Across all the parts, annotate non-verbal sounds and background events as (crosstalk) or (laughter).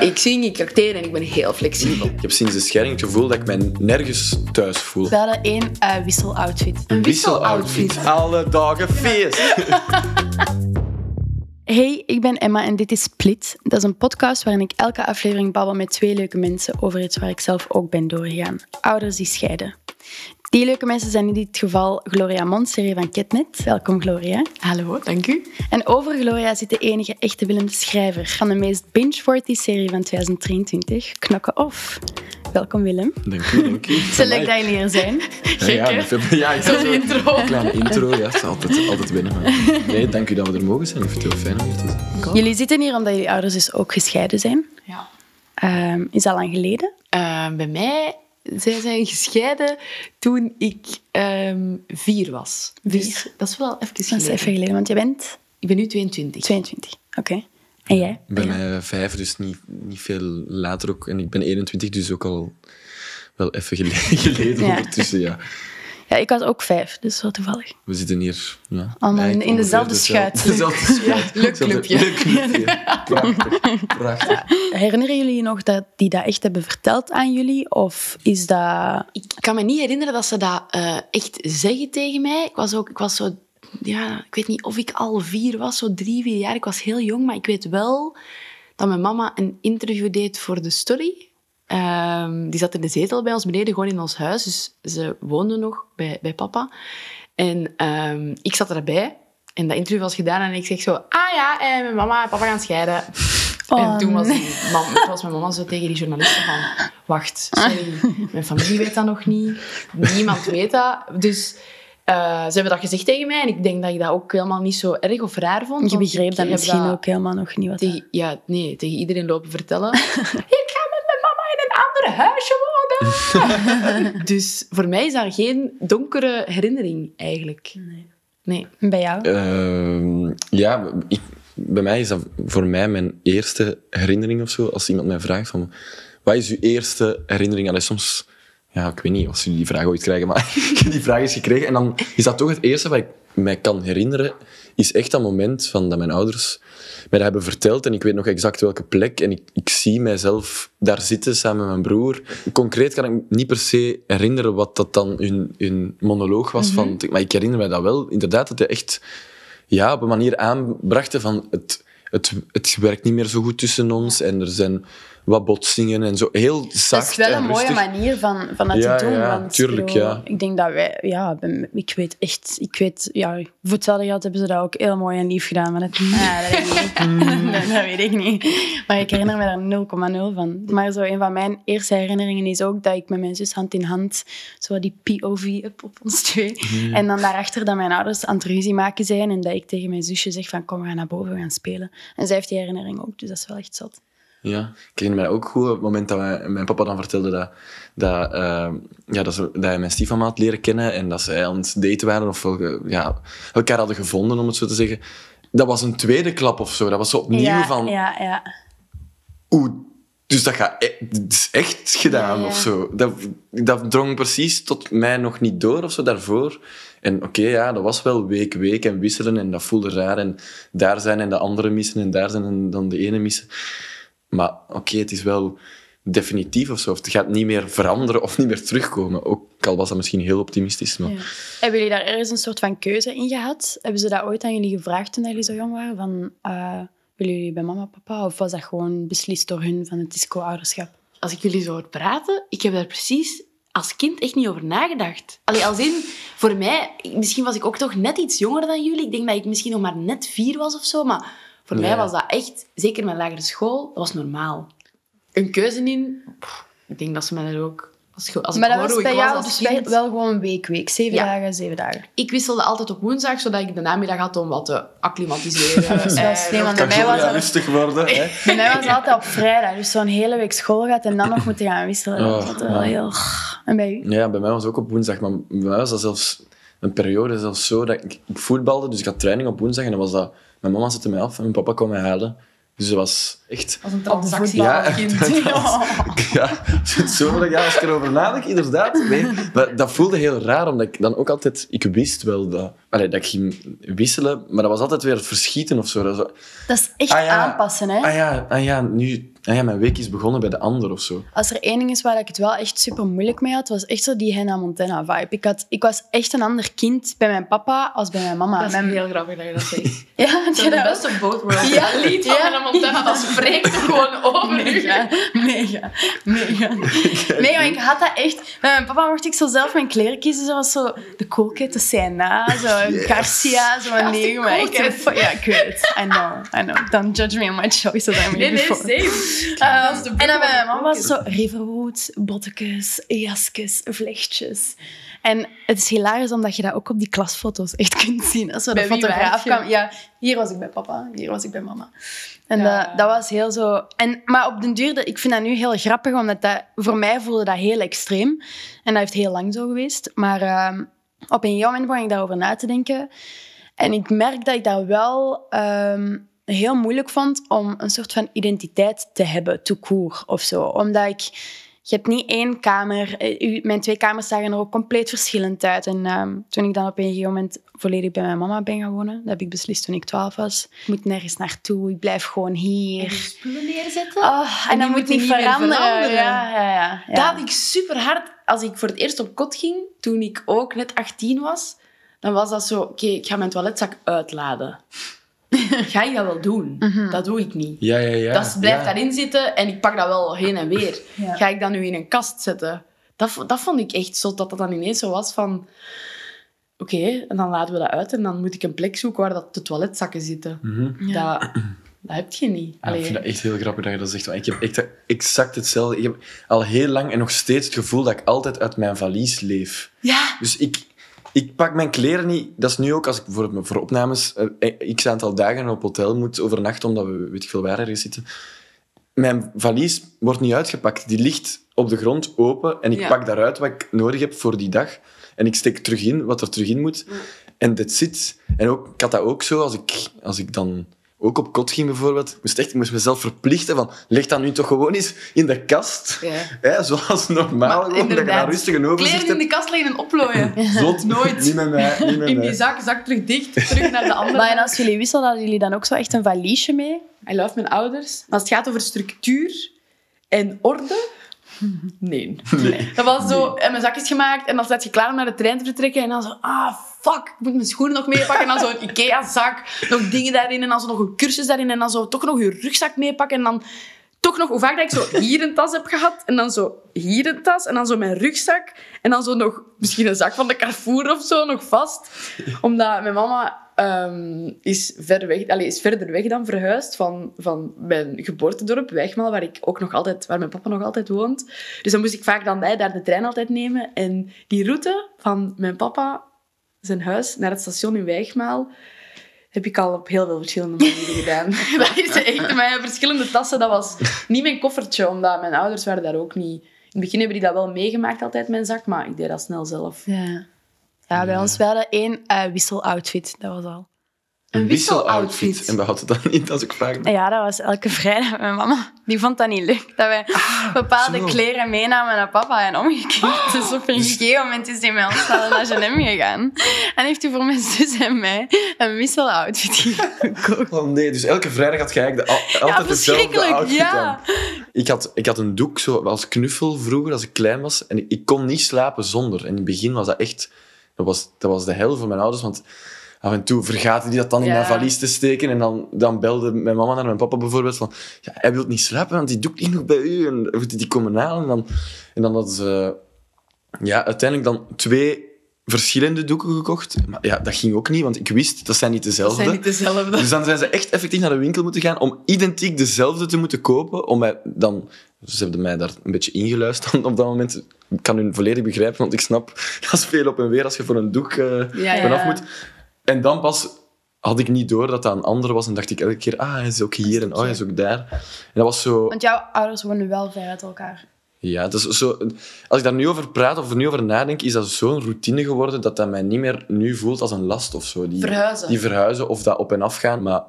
Ik zing, ik acteer en ik ben heel flexibel. Ik heb sinds de scheiding het gevoel dat ik mij nergens thuis voel. We hadden één uh, wisseloutfit. Een wisseloutfit. Alle dagen feest. (laughs) Hey, ik ben Emma en dit is Split. Dat is een podcast waarin ik elke aflevering babbel met twee leuke mensen over iets waar ik zelf ook ben doorgegaan. Ouders die scheiden. Die leuke mensen zijn in dit geval Gloria Mons, serie van Ketnet. Welkom Gloria. Hallo, dank u. En over Gloria zit de enige echte Willem de Schrijver van de meest binge-worthy serie van 2023, Knokken Off. Welkom Willem. Dank u, dank u. Zo leuk dat jullie hier zijn. Ja, ja, ja, ik Zo'n intro. Een kleine intro, ja, het is altijd, altijd winnen. Maar nee, dank u dat we er mogen zijn. Ik vind het heel fijn om hier te zijn. Jullie zitten hier omdat jullie ouders dus ook gescheiden zijn. Ja. Um, is dat lang geleden? Uh, bij mij zij zijn gescheiden toen ik um, vier was. Dus dat is wel even geleden. Dat is even geleden, want je bent? Ik ben nu 22. 22, oké. Okay. En jij? Bij ja. mij vijf, dus niet, niet veel later ook. En ik ben 21, dus ook al wel even geleden, (laughs) geleden ja. ondertussen, ja. Ja, ik was ook vijf, dus zo toevallig. We zitten hier ja, allemaal in, in dezelfde schuit. (laughs) Dezelfde schuit. Ja, leuk clubje. Leuk clubje. (laughs) Prachtig. Prachtig. Herinneren jullie nog dat die dat echt hebben verteld aan jullie? Of is dat... Ik kan me niet herinneren dat ze dat uh, echt zeggen tegen mij. Ik was ook... Ik was zo... Ja, ik weet niet of ik al vier was, zo drie, vier jaar. Ik was heel jong, maar ik weet wel dat mijn mama een interview deed voor de story. Um, die zat in de zetel bij ons beneden, gewoon in ons huis. Dus ze woonde nog bij, bij papa. En um, ik zat erbij. En dat interview was gedaan en ik zeg zo... Ah ja, en mijn mama en papa gaan scheiden. Oh, en toen was, nee. mam, was mijn mama zo tegen die journalisten van... Wacht, sorry, mijn familie weet dat nog niet. Niemand weet dat. Dus... Uh, ze hebben dat gezegd tegen mij en ik denk dat ik dat ook helemaal niet zo erg of raar vond. Je begreep dat misschien dat ook helemaal nog niet. Wat tegen. Ja, nee, tegen iedereen lopen vertellen. (laughs) ik ga met mijn mama in een ander huisje wonen. (laughs) dus voor mij is dat geen donkere herinnering eigenlijk. Nee. nee. Bij jou? Uh, ja, ik, bij mij is dat voor mij mijn eerste herinnering of zo. Als iemand mij vraagt van, wat is uw eerste herinnering? Allee, soms ja, ik weet niet of jullie die vraag ooit krijgen, maar (laughs) ik heb die vraag eens gekregen. En dan is dat toch het eerste wat ik mij kan herinneren, is echt dat moment van dat mijn ouders mij dat hebben verteld. En ik weet nog exact welke plek. En ik, ik zie mijzelf daar zitten samen met mijn broer. Concreet kan ik me niet per se herinneren wat dat dan hun, hun monoloog was. Mm -hmm. van, maar ik herinner mij dat wel. Inderdaad, dat hij echt ja, op een manier aanbrachten van het, het, het werkt niet meer zo goed tussen ons. En er zijn wat botsingen en zo. Heel zacht Dat is wel een mooie manier van, van dat ja, te doen. Ja, want tuurlijk, bedoel, ja. Ik denk dat wij... Ja, ik weet echt... Ik weet... Ja, voor hetzelfde geld hebben ze dat ook heel mooi en lief gedaan. Maar dat, ja, (laughs) dat, weet, ik niet. (laughs) dat weet ik niet. Maar ik herinner me daar 0,0 van. Maar zo een van mijn eerste herinneringen is ook dat ik met mijn zus hand in hand zo die POV heb op ons twee. Mm. En dan daarachter dat mijn ouders aan het ruzie maken zijn en dat ik tegen mijn zusje zeg van kom, we gaan naar boven, we gaan spelen. En zij heeft die herinnering ook, dus dat is wel echt zot. Ja, ik herinner mij ook goed op het moment dat wij, mijn papa dan vertelde dat, dat, uh, ja, dat, ze, dat hij mijn stiefmama had leren kennen en dat zij aan het daten waren of ja, elkaar hadden gevonden, om het zo te zeggen. Dat was een tweede klap of zo. Dat was zo opnieuw ja, van... Ja, ja. Oeh, dus dat, gaat e dat is echt gedaan Ja, ja. of zo. Dat, dat drong precies tot mij nog niet door of zo daarvoor. En oké, ja, dat was wel week, week en wisselen en dat voelde raar. En daar zijn en de andere missen en daar zijn en dan de ene missen. Maar oké, het is wel definitief of zo. Of het gaat niet meer veranderen of niet meer terugkomen. Ook al was dat misschien heel optimistisch. Maar... Ja. Hebben jullie daar ergens een soort van keuze in gehad? Hebben ze dat ooit aan jullie gevraagd toen jullie zo jong waren? Van, uh, willen jullie bij mama en papa? Of was dat gewoon beslist door hun van het is co-ouderschap? Als ik jullie zo hoor praten, ik heb daar precies als kind echt niet over nagedacht. Allee, als in, voor mij, misschien was ik ook toch net iets jonger dan jullie. Ik denk dat ik misschien nog maar net vier was of zo, maar voor mij was dat echt, zeker mijn lagere school, dat was normaal. Een keuze in, pff, ik denk dat ze mij er ook... Als, ik- als maar dat was bij was jou dus wel, kind- wel gewoon week, week. Zeven Ja. dagen, zeven dagen. Ik wisselde altijd op woensdag, zodat ik de namiddag had om wat te acclimatiseren. (laughs) Dat is Eh, want nog (laughs) bij mij was dat- rustig worden. Hè? Bij mij was het altijd op vrijdag. Dus zo'n hele week school gehad en dan nog moeten gaan wisselen. Dat was Oh, altijd wel ja. heel... En bij u? Ja, bij mij was het ook op woensdag. Maar bij mij was dat zelfs een periode zelfs zo dat ik, ik voetbalde. Dus ik had training op woensdag en dan was dat... Mijn mama zette mij af en mijn papa kwam mij halen. Dus dat was echt... was een transactie Ja, dat (laughs) Ja, als je het zo ja, als ik erover nadenk, inderdaad. Nee, maar dat voelde heel raar, omdat ik dan ook altijd... Ik wist wel dat, allee, dat ik ging wisselen, maar dat was altijd weer het verschieten of zo. Dat zo, Dat is echt Ah, ja. aanpassen, hè? ah ja, ah ja, nu... Ah ja, mijn week is begonnen bij de ander of zo. Als er één ding is waar ik het wel echt super moeilijk mee had, was echt zo die Hannah Montana vibe. Ik, had, ik was echt een ander kind bij mijn papa als bij mijn mama. Dat is mijn... heel grappig dat je dat zegt. (laughs) Ja, Dat is de beste of both worlds. Ja. Dat lied van Ja. Hannah Montana, dat spreekt gewoon over. Mega, mega, mega. Nee, maar ik had dat echt... Bij mijn papa mocht ik zo zelf mijn kleren kiezen. Zoals zo de cool kid, de CNA, zo Garcia, zo Ja, Maar zo- kid. Ja, ik weet het. I know, I know. Don't judge me on my choices. I'm Nee, nee, before. Ehm, de en dan bij mijn mama was zo riverwood, bottekes, jasjes, vlechtjes. En het is hilarisch omdat je dat ook op die klasfoto's echt kunt zien. Als er Bij de fotograaf kwam. Ja, hier was ik bij papa, hier was ik bij mama. En Ja. dat, dat was heel zo... En, maar op den duur, ik vind dat nu heel grappig, omdat dat, voor mij voelde dat heel extreem. En dat heeft heel lang zo geweest. Maar ehm, op een gegeven moment begon ik daarover na te denken. En ik merk dat ik dat wel ehm, heel moeilijk vond om een soort van identiteit te hebben, tout court of zo. Omdat ik... Je hebt niet één kamer. Eh, Mijn twee kamers zagen er ook compleet verschillend uit. En ehm, toen ik dan op een gegeven moment volledig bij mijn mama ben gaan wonen, dat heb ik beslist toen ik twaalf was. Ik moet nergens naartoe, ik blijf gewoon hier. spullen neerzetten. Oh, en, die dat moet niet veranderen. veranderen. Ja, ja, ja, ja. Dat had ik super hard. Als ik voor het eerst op kot ging, toen ik ook net 18 was, dan was dat zo: oké, ik ga mijn toiletzak uitladen. Ga ik dat wel doen? Mhm. Dat doe ik niet. Ja, ja, ja. dat blijft ja. daarin zitten en ik pak dat wel heen en weer. Ja. Ga ik dat nu in een kast zetten? Dat, dat vond ik echt zo, dat dat dan ineens zo was van... Oké, en dan laten we dat uit en dan moet ik een plek zoeken waar dat de toiletzakken zitten. Mhm. Ja. Dat, dat heb je niet. Ja, ik vind dat echt heel grappig dat je dat zegt. Want ik heb echt exact hetzelfde. Ik heb al heel lang en nog steeds het gevoel dat ik altijd uit mijn valies leef. Ja, Dus ik, ik pak mijn kleren niet. Dat is nu ook als ik bijvoorbeeld voor opnames eh, x aantal dagen op hotel moet overnachten, omdat we weet ik veel waar ergens zitten. Mijn valies wordt niet uitgepakt. Die ligt op de grond open en ik Ja. pak daaruit wat ik nodig heb voor die dag. En ik steek terug in wat er terug in moet. En that's it. En ook, ik had dat ook zo als ik, als ik dan ook op kot ging bijvoorbeeld. Ik moest, echt, ik moest mezelf verplichten van, leg dat nu toch gewoon eens in de kast. Ja. (laughs) Hè, zoals normaal, Maar gewoon, dat je daar rustig een overzicht kleren in de kast leggen en oplooien. (laughs) Zot. Nooit. Niet met mij. Niet met In mij. die zak, zak terug dicht, terug naar de andere. Maar en als jullie wisselen, hadden jullie dan ook zo echt een valiesje mee? I love mijn ouders. Maar als het gaat over structuur en orde... Nee. Dat was zo, en mijn zakjes gemaakt en dan zat je klaar om naar de trein te vertrekken en dan zo, ah, fuck, ik moet mijn schoenen nog meepakken en dan zo een Ikea-zak, nog dingen daarin en dan zo nog een cursus daarin en dan zo toch nog je rugzak meepakken en dan toch nog, hoe vaak dat ik zo hier een tas heb gehad en dan zo hier een tas en dan zo mijn rugzak en dan zo nog misschien een zak van de Carrefour of zo nog vast. Omdat mijn mama ehm, is, ver weg, allee, is verder weg dan verhuisd van, van mijn geboortedorp, Wijgmaal, waar, ik ook nog altijd, waar mijn papa nog altijd woont. Dus dan moest ik vaak dan bij daar de trein altijd nemen. En die route van mijn papa, zijn huis, naar het station in Wijgmaal, heb ik al op heel veel verschillende manieren (laughs) gedaan. (laughs) dat is echt met verschillende tassen. Dat was niet mijn koffertje, omdat mijn ouders waren daar ook niet... In het begin hebben die dat wel meegemaakt, altijd mijn zak, maar ik deed dat snel zelf. Ja. Ja, bij ons wel één eh, wisseloutfit, dat was al. Een wisseloutfit. En we hadden dat (laughs) niet als ik vraag. Ja, dat was elke vrijdag. Mijn mama die vond dat niet leuk. Dat wij bepaalde zo. kleren meenamen naar papa en omgekeerd. Dus op een gegeven moment is hij met ons naar H&M gegaan. En heeft hij voor mijn zus en mij een wisseloutfit gekocht. Oh nee, dus elke vrijdag had je eigenlijk de, al- altijd dezelfde verschrikkelijk, outfit ja. aan. Ik had, ik had een doek zo als knuffel vroeger, als ik klein was. En ik, ik kon niet slapen zonder. En in het begin was dat echt... Dat was, dat was de hel voor mijn ouders, want af en toe vergaten die dat dan in Ja. mijn valies te steken. En dan, dan belde mijn mama naar mijn papa bijvoorbeeld van... Ja, hij wil niet slapen, want die doek ligt nog bij u. En die komen halen? En dan, en dan hadden ze... Ja, uiteindelijk dan twee verschillende doeken gekocht. Maar ja, dat ging ook niet, want ik wist, dat zijn niet Dat dezelfde. zijn niet dezelfde. Dus dan zijn ze echt effectief naar de winkel moeten gaan om identiek dezelfde te moeten kopen. Om mij dan, ze hebben mij daar een beetje ingeluisterd op dat moment. Ik kan hun volledig begrijpen, want ik snap (laughs) dat is veel op en weer als je voor een doek eh Ja, ja. vanaf moet. En dan pas had ik niet door dat dat een andere was en dacht ik elke keer, ah, hij is ook hier en oh, hij is ook daar. En dat was zo... Want jouw ouders wonen wel ver uit elkaar. Ja, is zo, als ik daar nu over praat of er nu over nadenk, is dat zo'n routine geworden dat dat mij niet meer nu voelt als een last of zo. Die, Verhuizen. Die verhuizen of dat op en af gaan. Maar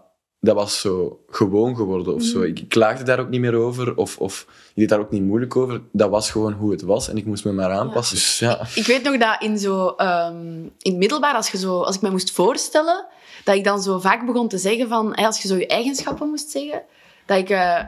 dat was zo gewoon geworden of zo. Ik klaagde daar ook niet meer over of, of ik deed daar ook niet moeilijk over. Dat was gewoon hoe het was en ik moest me maar aanpassen. Dus ja, Ik weet nog dat in, zo, ehm, in het middelbaar, als, je zo, als ik me moest voorstellen, dat ik dan zo vaak begon te zeggen van, als je zo je eigenschappen moest zeggen, dat ik... eh,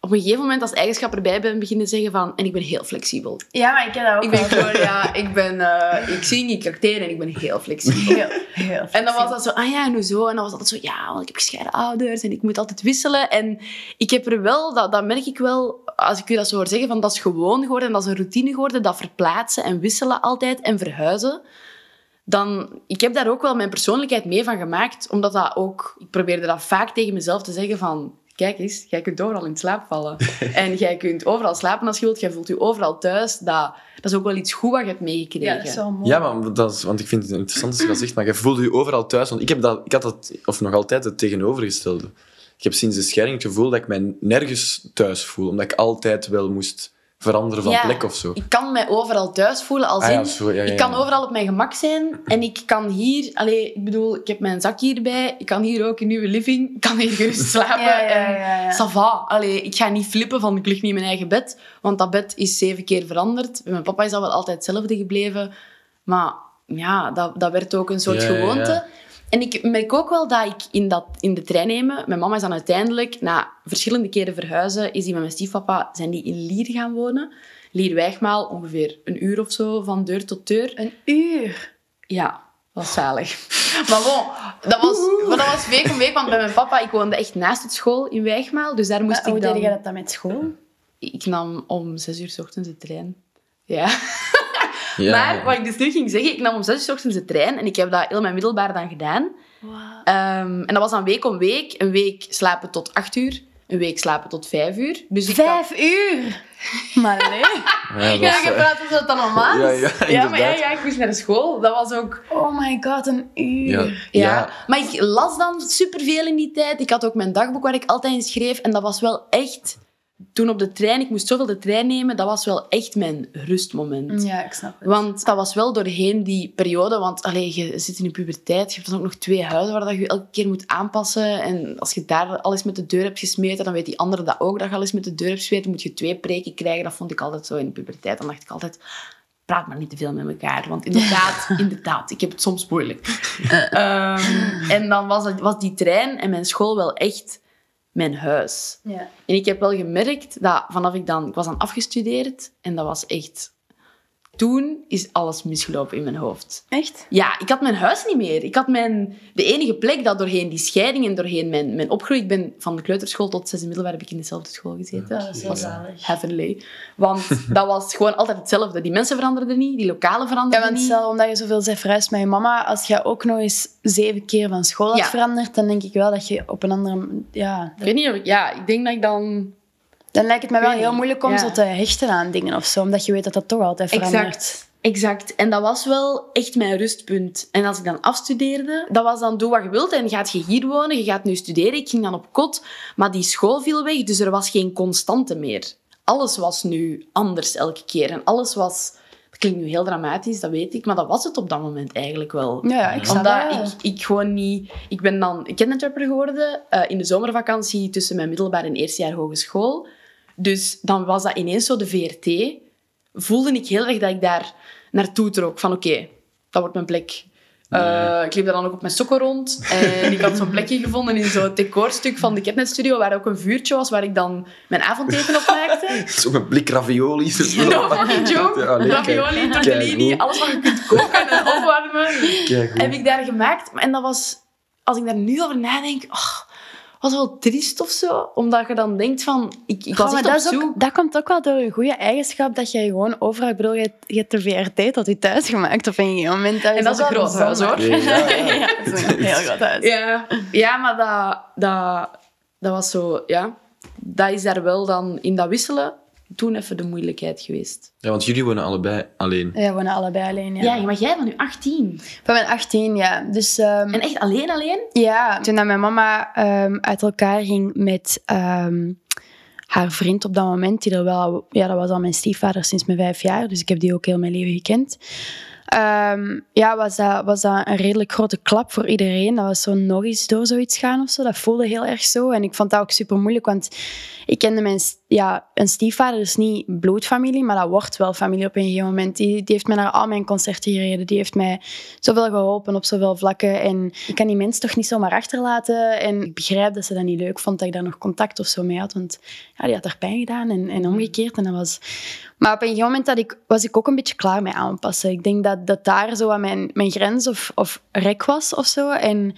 op een gegeven moment als eigenschap erbij ben beginnen zeggen van... En ik ben heel flexibel. Ja, maar ik heb dat ook Ik ben gewoon, ja, ik ben... eh, ik zing, ik acteer en ik ben heel flexibel. (laughs) Heel, heel En dan was dat zo, ah ja, en hoezo? En dan was dat altijd zo, ja, want ik heb gescheiden ouders en ik moet altijd wisselen. En ik heb er wel, dat, dat merk ik wel, als ik u dat zo hoor zeggen, van dat is gewoon geworden en dat is een routine geworden, dat verplaatsen en wisselen altijd en verhuizen. Dan, ik heb daar ook wel mijn persoonlijkheid mee van gemaakt, omdat dat ook, ik probeerde dat vaak tegen mezelf te zeggen van, kijk eens, jij kunt overal in slaap vallen. (laughs) en jij kunt overal slapen als je wilt, jij voelt je overal thuis. Dat, dat is ook wel iets goed wat je hebt meegekregen. Ja, dat is wel mooi. Ja, maar dat is, want ik vind het interessant als je dat zegt, maar je voelde je overal thuis. Want ik, heb dat, ik had dat, of nog altijd, het tegenovergestelde. Ik heb sinds de scheiding het gevoel dat ik mij nergens thuis voel, omdat ik altijd wel moest veranderen van Ja, plek of zo. Ik kan mij overal thuis voelen, als Ah ja, in, zo, ja, ja, ik kan overal op mijn gemak zijn en ik kan hier, allee, ik bedoel, ik heb mijn zak hierbij, ik kan hier ook in uw living, ik kan hier gerust (laughs) slapen. En ça va. Allee, ik ga niet flippen van ik lig niet in mijn eigen bed, want dat bed is zeven keer veranderd. Bij mijn papa is dat wel altijd hetzelfde gebleven, maar ja, dat, dat werd ook een soort gewoonte. En ik merk ook wel dat ik in, dat, in de trein nemen... Mijn mama is dan uiteindelijk, na verschillende keren verhuizen, is die met mijn stiefpapa zijn die in Lier gaan wonen. Lier-Wijgmaal, ongeveer een uur of zo, van deur tot deur. Een uur. Ja, dat was zalig. (laughs) Maar bon, dat was, maar dat was week om week, want bij mijn papa, ik woonde echt naast het school in Wijgmaal, dus daar moest Maar hoe ik dan... deed je dat dan met school? Ik nam om zes uur s ochtends de trein. Ja. Ja, Maar wat ik dus nu ging zeggen, ik nam om zes uur 's ochtends de trein en ik heb dat heel mijn middelbaar dan gedaan. Ehm, en dat was dan week om week. Een week slapen tot acht uur, een week slapen tot vijf uur. Dus ik had- Vijf uur? (laughs) Maar nee. Ja, is, je eh, praat alsof dat normaal Ja, ja, ja, maar ja, ja, ik moest naar de school. Dat was ook... Oh my god, een uur. ja, Ja. ja. Maar ik las dan superveel in die tijd. Ik had ook mijn dagboek waar ik altijd in schreef. En dat was wel echt... Toen op de trein, ik moest zoveel de trein nemen, dat was wel echt mijn rustmoment. Ja, ik snap het. Want dat was wel doorheen die periode. Want allee, je zit in je puberteit. Je hebt dan ook nog twee huizen waar dat je elke keer moet aanpassen. En als je daar alles met de deur hebt gesmeten, dan weet die andere dat ook dat je alles met de deur hebt gesmeten. moet je twee preken krijgen. Dat vond ik altijd zo in de puberteit. Dan dacht ik altijd, praat maar niet te veel met elkaar. Want inderdaad, (laughs) inderdaad, ik heb het soms moeilijk. Ehm, en dan was, het, was die trein en mijn school wel echt mijn huis. Ja. En ik heb wel gemerkt dat vanaf ik dan... Ik was dan afgestudeerd en dat was echt... Toen is alles misgelopen in mijn hoofd. Echt? Ja, ik had mijn huis niet meer. Ik had mijn... De enige plek dat doorheen die scheiding en doorheen mijn, mijn opgroei... Ik ben van de kleuterschool tot zesde middelbaar heb ik in dezelfde school gezeten. Dat is zalig. Heavenly. Want (laughs) dat was gewoon altijd hetzelfde. Die mensen veranderden niet, die lokalen Ja, veranderden want niet. stel, omdat je zoveel bent verhuisd met je mama, als je ook nog eens zeven keer van school had Ja. veranderd, dan denk ik wel dat je op een andere... Ja, Ik weet niet of ik... Ja, ik denk dat ik dan... dan lijkt het me wel heel moeilijk om Ja. zo te hechten aan dingen of zo, omdat je weet dat dat toch altijd verandert. Exact. Exact. En dat was wel echt mijn rustpunt. En als ik dan afstudeerde, dat was dan doe wat je wilt en gaat je hier wonen, je gaat nu studeren. Ik ging dan op kot, maar die school viel weg, dus er was geen constante meer. Alles was nu anders elke keer. En alles was... Dat klinkt nu heel dramatisch, dat weet ik, maar dat was het op dat moment eigenlijk wel. Ja, ik snap Omdat dat ik, ik gewoon niet... Ik ben dan kidnapper geworden eh, in de zomervakantie tussen mijn middelbaar en eerste jaar hogeschool. Dus dan was dat ineens zo de VRT. Voelde ik heel erg dat ik daar naartoe trok. Van oké, dat wordt mijn plek. Eh, ik liep daar dan ook op mijn sokken rond. En ik had zo'n plekje gevonden in zo'n decorstuk van de Catnet Studio, waar ook een vuurtje was, waar ik dan mijn avondeten op maakte. (laughs) Zo'n blik ravioli. No fucking joke. Ja, nee, Ravioli, tortellini, alles wat je kunt koken en (laughs) opwarmen Kijk, heb ik daar gemaakt. En dat was, als ik daar nu over nadenk, oh, was wel triest of zo. Omdat je dan denkt van, ik, ik was maar echt dat, op is zoek. ook, dat komt ook wel door je goede eigenschap dat je gewoon overal... Ik bedoel, je, je hebt de VRT tot je thuis gemaakt op een gegeven moment. En dat is een groot huis, hoor. Ja, ja, ja. ja, (laughs) dat is een heel groot huis. Ja, ja maar dat, dat, dat was zo, ja. Dat is daar wel dan in dat wisselen toen even de moeilijkheid geweest. Ja, want jullie wonen allebei alleen. Ja, we wonen allebei alleen, ja. Ja, maar jij van nu 18. Van mijn 18, ja. Dus ehm, En echt alleen alleen? ja, toen dat mijn mama ehm, uit elkaar ging met ehm, haar vriend op dat moment, die er wel... Ja, dat was al mijn stiefvader sinds mijn vijf jaar, dus ik heb die ook heel mijn leven gekend. Ehm, ja, was dat, was dat een redelijk grote klap voor iedereen. Dat was zo nog eens door zoiets gaan of zo. Dat voelde heel erg zo. En ik vond dat ook super moeilijk, want ik kende mijn ja, een stiefvader is niet bloedfamilie, maar dat wordt wel familie op een gegeven moment. Die, die heeft mij naar al mijn concerten gereden. Die heeft mij zoveel geholpen op zoveel vlakken. En ik kan die mensen toch niet zomaar achterlaten. En ik begrijp dat ze dat niet leuk vond dat ik daar nog contact of zo mee had. Want ja, die had er pijn gedaan en, en omgekeerd. En dat was... Maar op een gegeven moment dat ik, was ik ook een beetje klaar mee aanpassen. Ik denk dat, dat daar zo aan mijn, mijn grens of, of rek was of zo. En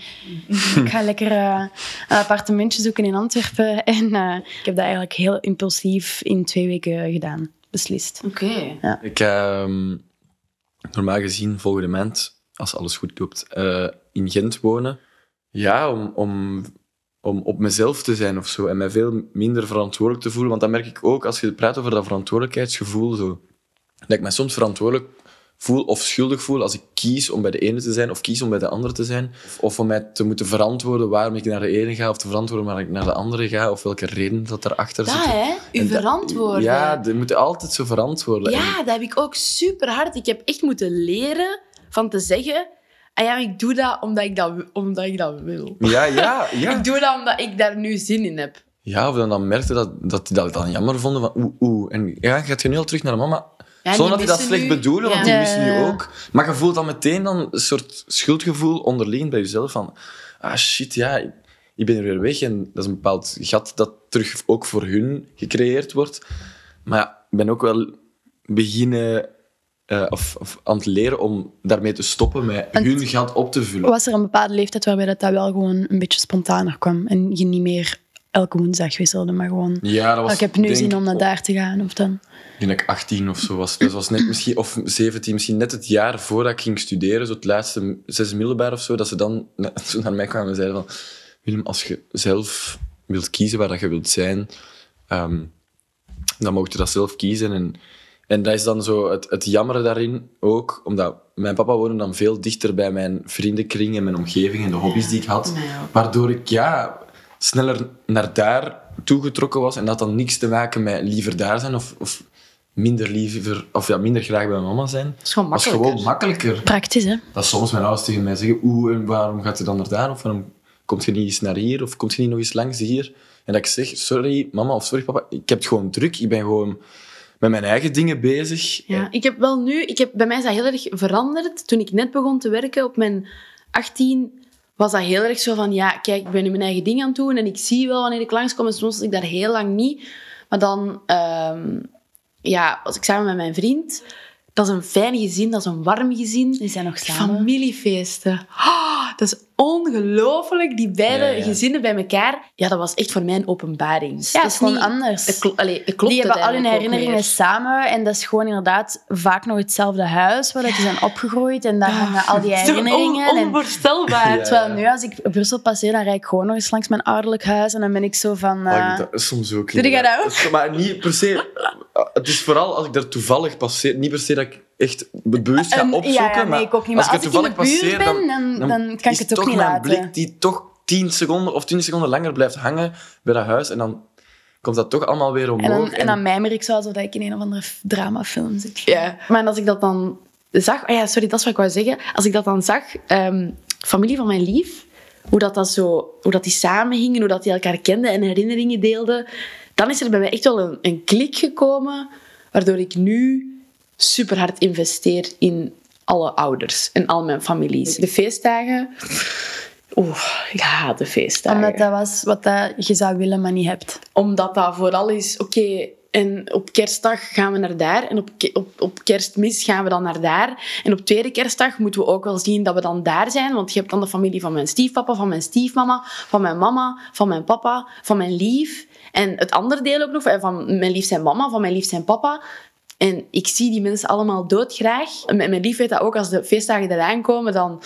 ik ga lekker eh, een appartementje zoeken in Antwerpen. (laughs) En eh, dat eigenlijk heel impulsief in twee weken gedaan. Beslist. Oké. Ik ehm normaal gezien volgende maand, als alles goed loopt, eh, in Gent wonen. Ja, om, om, om op mezelf te zijn of zo. En mij veel minder verantwoordelijk te voelen. Want dan merk ik ook, als je praat over dat verantwoordelijkheidsgevoel, zo, dat ik mij soms verantwoordelijk voel of schuldig voel als ik kies om bij de ene te zijn of kies om bij de andere te zijn. Of, om mij te moeten verantwoorden waarom ik naar de ene ga of te verantwoorden waarom ik naar de andere ga of welke reden dat erachter Dat, zit. hè? U En verantwoorden. Ja, je moet altijd zo verantwoorden. Ja, dat heb ik ook super hard. Ik heb echt moeten leren van te zeggen... Ah ja, ik doe dat omdat ik dat, omdat ik dat wil. Ja, ja, (laughs) ja. Ik doe dat omdat ik daar nu zin in heb. Ja, of dan, dan merkte dat, dat die dat dan jammer vonden van oeh, oeh. En ja, gaat je nu al terug naar mama? Ja, Zonder dat die dat slecht nu. bedoelen, want die missen ja. ook. Maar je voelt dan meteen dan een soort schuldgevoel onderliggend bij jezelf van ah shit, ja, ik- ben er weer weg. En dat is een bepaald gat dat terug ook voor hun gecreëerd wordt. Maar ja, ik ben ook wel beginnen... eh, of, of aan het leren om daarmee te stoppen met hun gat op te vullen. Was er een bepaalde leeftijd waarbij dat, dat wel gewoon een beetje spontaner kwam en je niet meer elke woensdag wisselde, maar gewoon... Ja, dat was, "Oh, ik heb nu denk zin om naar daar te gaan, of dan... Ik denk dat ik 18 of zo was. Dus dat was net misschien, of 17, misschien net het jaar voordat ik ging studeren, zo het laatste zes middelbaar of zo, dat ze dan (laughs) zo naar mij kwamen en zeiden van Willem, als je zelf wilt kiezen waar dat je wilt zijn, ehm, dan mocht je dat zelf kiezen. En, en dat is dan zo het, het jammere daarin ook, omdat mijn papa woonde dan veel dichter bij mijn vriendenkring en mijn omgeving en de hobby's die ik had. Waardoor ik ja, sneller naar daar toegetrokken was en dat had dan niks te maken met liever daar zijn of, of minder liever, of ja, minder graag bij mijn mama zijn. Dat is gewoon Dat is makkelijker. gewoon makkelijker. Praktisch, hè? Dat soms mijn ouders tegen mij zeggen, oeh, en waarom gaat je dan naar daar? Of waarom komt je niet eens naar hier? Of komt je niet nog eens langs hier? En dat ik zeg, sorry mama of sorry papa, ik heb het gewoon druk. Ik ben gewoon met mijn eigen dingen bezig. Ja, ik heb wel nu... Ik heb, bij mij is dat heel erg veranderd. Toen ik net begon te werken, op mijn 18, was dat heel erg zo van... Ja, kijk, ik ben nu mijn eigen ding aan het doen en ik zie wel wanneer ik langskom. En soms was ik daar heel lang niet. Maar dan... ehm, ja, was ik samen met mijn vriend... Dat is een fijn gezin, dat is een warm gezin. Die zijn nog samen. Familiefeesten. Ah, dat is ongelooflijk, die beide Ja, ja. gezinnen bij elkaar. Ja, dat was echt voor mij een openbaring. Ja, dat het is gewoon anders. Allee, dat klopt die hebben al hun herinneringen samen en dat is gewoon inderdaad vaak nog hetzelfde huis waar dat die zijn opgegroeid en daar hangen al die Het is toch herinneringen. on- en- onvoorstelbaar. (laughs) Terwijl nu, als ik Brussel passeer, dan rijd ik gewoon nog eens langs mijn ouderlijk huis en dan ben ik zo van... Maar eh, ik- dat is soms ook. Doe jij inderdaad. dat ook? is- Maar niet per se. Het is vooral als ik daar toevallig passeer. Niet per se dat ik echt bewust ga een- opzoeken. ja, ja, nee, maar ik ook niet. Maar als als ik ik er in toevallig de buurt passeer, ben, dan, dan, dan kan ik is het ook toch niet mijn laten. blik die toch 10 seconden of 20 seconden langer blijft hangen bij dat huis. En dan komt dat toch allemaal weer omhoog. En dan, en dan mijmer ik zo alsof ik in een of andere dramafilm zit. Ja, maar als ik dat dan zag... Oh ja, sorry, dat is wat ik wou zeggen. Als ik dat dan zag, ehm, familie van mijn lief, hoe dat, dat zo... Hoe dat die samenhingen, hoe dat die elkaar kenden en herinneringen deelden, dan is er bij mij echt wel een, een klik gekomen, waardoor ik nu super hard investeer in alle ouders en al mijn families. De feestdagen... Oeh, ja, de feestdagen. Omdat dat was wat dat je zou willen, maar niet hebt. Omdat dat vooral is, oké, en op kerstdag gaan we naar daar. En op, op, op kerstmis gaan we dan naar daar. En op tweede kerstdag moeten we ook wel zien dat we dan daar zijn. Want je hebt dan de familie van mijn stiefpapa, van mijn stiefmama, van mijn mama, van mijn papa, van mijn lief. En het andere deel ook nog, eh, van mijn lief zijn mama, van mijn lief zijn papa. En ik zie die mensen allemaal doodgraag. En Mijn lief weet dat ook, als de feestdagen eraan komen, dan,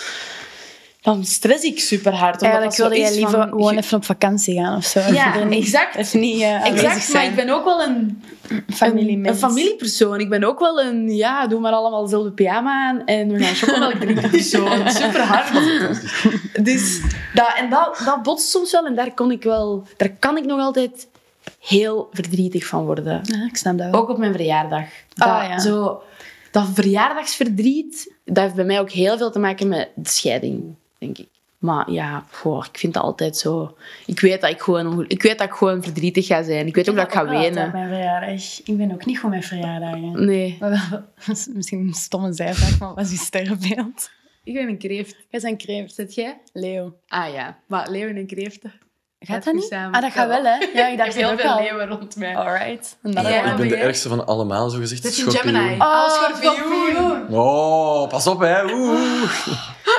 dan stress ik super hard. omdat Eigenlijk wilde jij liever van, gewoon even op vakantie gaan of zo. Ja, Er niet- exact. Niet eh, Exact, maar ik ben ook wel een, een, een familiepersoon. Ik ben ook wel een, ja, doe maar allemaal dezelfde pyjama aan en we gaan chocomelk drinken persoon. (laughs) Super hard. Dus dat, en dat, dat botst soms wel en daar, kon ik wel, daar kan ik nog altijd heel verdrietig van worden. Ja, ik snap dat wel. Ook op mijn verjaardag. Dat, Ah, ja. zo, dat verjaardagsverdriet, dat heeft bij mij ook heel veel te maken met de scheiding, denk ik. Maar ja, goh, ik vind het altijd zo... Ik weet dat ik gewoon, ik weet dat ik gewoon verdrietig ga zijn. Ik weet ook dat ik ga wenen. Mijn verjaardag. Ik ben ook niet goed met verjaardagen. Nee. (laughs) Dat Misschien een stomme zijvraag, maar wat is je sterrenbeeld? Ik ben een kreeft. Jij bent een kreeft. Zit jij? Leo. Ah ja. Maar leeuwen en kreeften. Gaat Gaat dat niet? samen. Ah, dat gaat wel, hè? Ja, ik (laughs) dacht Ik heel ook veel al. leeuwen rond mij. Alright. Ja, Ik ben de ergste van allemaal, zo gezegd. Dit is een schorpioen. Gemini. Oh, schorpioen. Oh, pas op, hè. Oeh.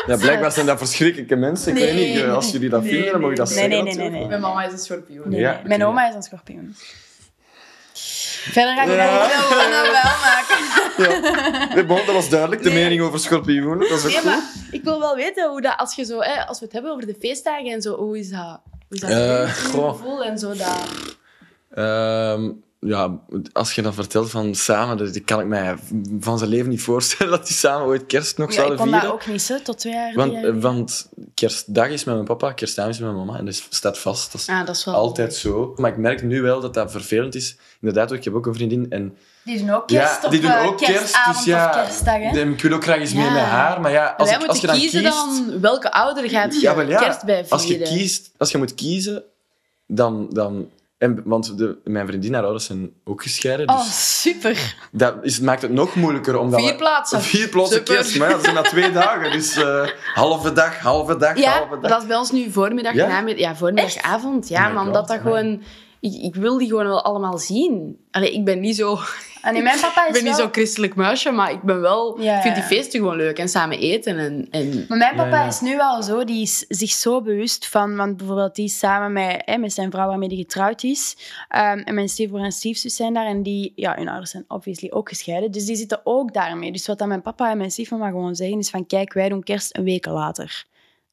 Ja, blijkbaar zijn dat verschrikkelijke mensen. Ik weet niet, eh, als jullie dat Nee, vinden, dan mag je dat nee, zeggen. nee, nee, nee, nee. Mijn mama is een schorpioen. Nee, Ja. Mijn oma is een schorpioen. Verder ga ik Ja. niet veel van wel maken. (laughs) Ja. Bon, dat was duidelijk, de Nee. mening over schorpioenen. Dat is ook Nee, goed. maar ik wil wel weten hoe dat, als, je zo, hè, als we het hebben over de feestdagen en zo, hoe is dat? Is dat goh. gevoel en zo? Dat... Ehm, ja, als je dat vertelt van samen, dat kan ik mij van zijn leven niet voorstellen (laughs) dat die samen ooit kerst nog Ja, ik zouden kon vieren. dat ook niet, tot twee jaar Want, jaar want kerstdag is met mijn papa, kerstavond is met mijn mama. En dat staat vast. Dat is Ah, dat is wel... altijd zo. Maar ik merk nu wel dat dat vervelend is. Inderdaad, ik heb ook een vriendin. En Die doen ook kerst ja, die doen eh, ook kerst. Dus ja, kerstdag, hè? ik wil ook graag eens mee Ja. met haar. Maar ja, als, Wij ik, als je moeten dan kiezen kiest... dan welke ouder gaat je Ja, wel ja. kerst bij vieren. Als je, kiest, als je moet kiezen, dan... dan en, want de, mijn vriendin en haar ouders zijn ook gescheiden. Dus Oh, super. dat is, maakt het nog moeilijker. Omdat Vier we- plaatsen. Vier plaatsen Super. kerst. Maar ja, dat zijn na twee dagen. Dus eh, halve dag, halve dag, Ja, halve maar dag. dat is bij ons nu voormiddag, Ja? namiddag, ja, voormiddag, avond. Ja, Oh maar omdat dat gewoon... Ik, ik wil die gewoon wel allemaal zien. Allee, ik ben niet zo, En nee, mijn (laughs) papa ik is ben niet wel... zo christelijk muisje, maar ik ben wel... Ja, ik vind ja, die feesten gewoon leuk. En samen eten en... en Maar mijn papa Ja, ja. is nu wel zo, die is zich zo bewust van, want bijvoorbeeld die is samen met, hè, met zijn vrouw waarmee hij getrouwd is. Ehm, en mijn stiefbroer en stiefzus zijn daar en die, ja, hun ouders zijn obviously ook gescheiden. Dus die zitten ook daarmee. Dus wat dan mijn papa en mijn stiefmama gewoon zeggen is van, kijk, wij doen kerst een week later.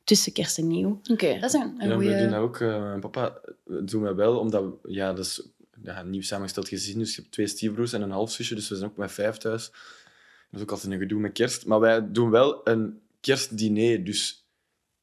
Tussen kerst en nieuw. Oké. Dat is een, een Ja, we doen dat ook. eh, mijn papa doen we wel, omdat... we- Ja, dat is ja, een nieuw samengesteld gezin. Dus je hebt twee stiefbroers en een halfzusje. Dus we zijn ook met vijf thuis. Dat is ook altijd een gedoe met kerst. Maar wij doen wel een kerstdiner. Dus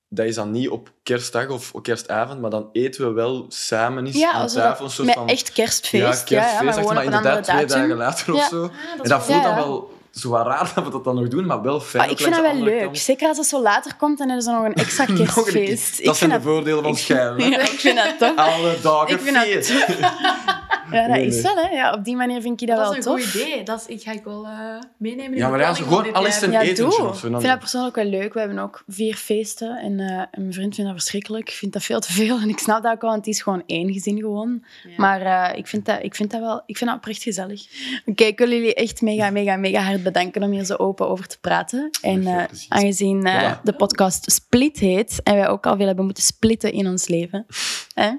dat is dan niet op kerstdag of op kerstavond, maar dan eten we wel samen eens Ja, aan tafel. Een soort met van... echt kerstfeest. Ja, Ja, kerstfeest, ja, maar gewoon maar andere inderdaad twee datum. dagen later Ja. of zo. dat en dat voelt wel- dan ja, ja. wel zo wat raar dat we dat dan nog doen, maar wel fijn. Ook ik vind dat wel leuk. kant. Zeker als het zo later komt en er is dan nog een extra (laughs) kerstfeest. Dat zijn de voordelen van scheiden. (laughs) Ja, ik vind dat tof. Alle dagen Ik vind dat feest. (laughs) Ja, dat is wel, hè. Ja, op die manier vind ik dat, Dat wel is een tof. goed idee. Dat is, ik ga ik wel eh, meenemen. in Ja, de maar gewoon alles een Ja, zo. Ik vind dat persoonlijk wel leuk. We hebben ook vier feesten en, eh, en mijn vriend vindt dat verschrikkelijk. Ik vind dat veel te veel (laughs) en ik snap dat ook wel, want het is gewoon één gezin gewoon. Ja. Maar eh, ik, vind dat, ik vind dat wel ik vind dat oprecht gezellig. Oké, ik wil jullie echt mega, mega, mega hard bedanken om hier zo open over te praten. En eh, aangezien eh, de podcast Split heet en wij ook al veel hebben moeten splitten in ons leven, hè?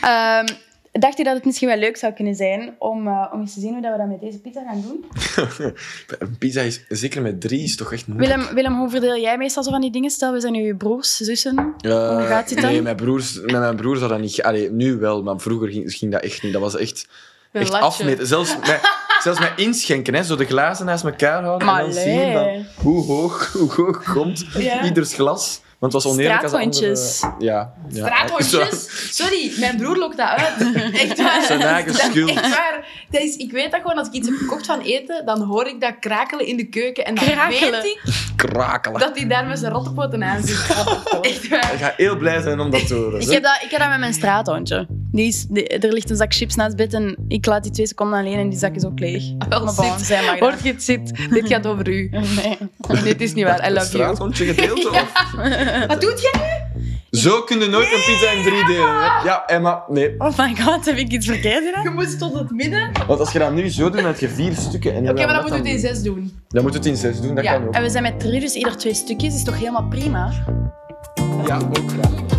Ehm, dacht je dat het misschien wel leuk zou kunnen zijn om, eh, om eens te zien hoe dat we dat met deze pizza gaan doen? (laughs) Een pizza is zeker met drie is toch echt moeilijk. Willem, Willem, hoe verdeel jij meestal zo van die dingen? Stel, we zijn nu broers, zussen. Eh, hoe gaat het dan? Nee, mijn broers, met mijn broer zou dat niet... Allee, nu wel, maar vroeger ging, ging dat echt niet. Dat was echt, Een echt afmeten. Zelfs (laughs) met, zelfs met inschenken, hè, zo de glazen naast elkaar houden Maar en dan allee. zien van hoe hoog, hoe hoog komt Ja. ieders glas. Want het was oneerlijk als andere... Ja. ja. Straathondjes? (laughs) Sorry, mijn broer lokt dat uit. (laughs) Echt waar. Zijn eigen schuld. Echt waar. Dat is, ik weet dat gewoon, als ik iets heb gekocht van eten, dan hoor ik dat krakelen in de keuken. En dan Krakelen? weet ik Krakelen. dat hij daar met zijn rottepoten aan zit. (laughs) Echt waar. Ik ga heel blij zijn om dat te horen. Ik heb, dat, ik heb dat met mijn straathondje. Die is, die- er ligt een zak chips naast bed en ik laat die twee seconden alleen en die zak is ook leeg. Wel, Maar bon, zit. zij mag Hoort je het zit? Dit gaat over u. Nee. Dit is niet waar. I Een love you. straathondje gedeeld? Of? (laughs) Wat doet jij nu? Zo kun je nooit een pizza in drie delen. Hè? Ja, Emma, nee. Oh my god, heb ik iets verkeerd gedaan? Je moet tot het midden. Oké, Want als je dat nu zo doet, dan heb je vier stukken. En maar dan moeten we het in zes doen. Dan moet het in zes doen, dat Ja. kan ook. En we zijn met drie, dus ieder twee stukjes is toch helemaal prima? Ja, ook graag.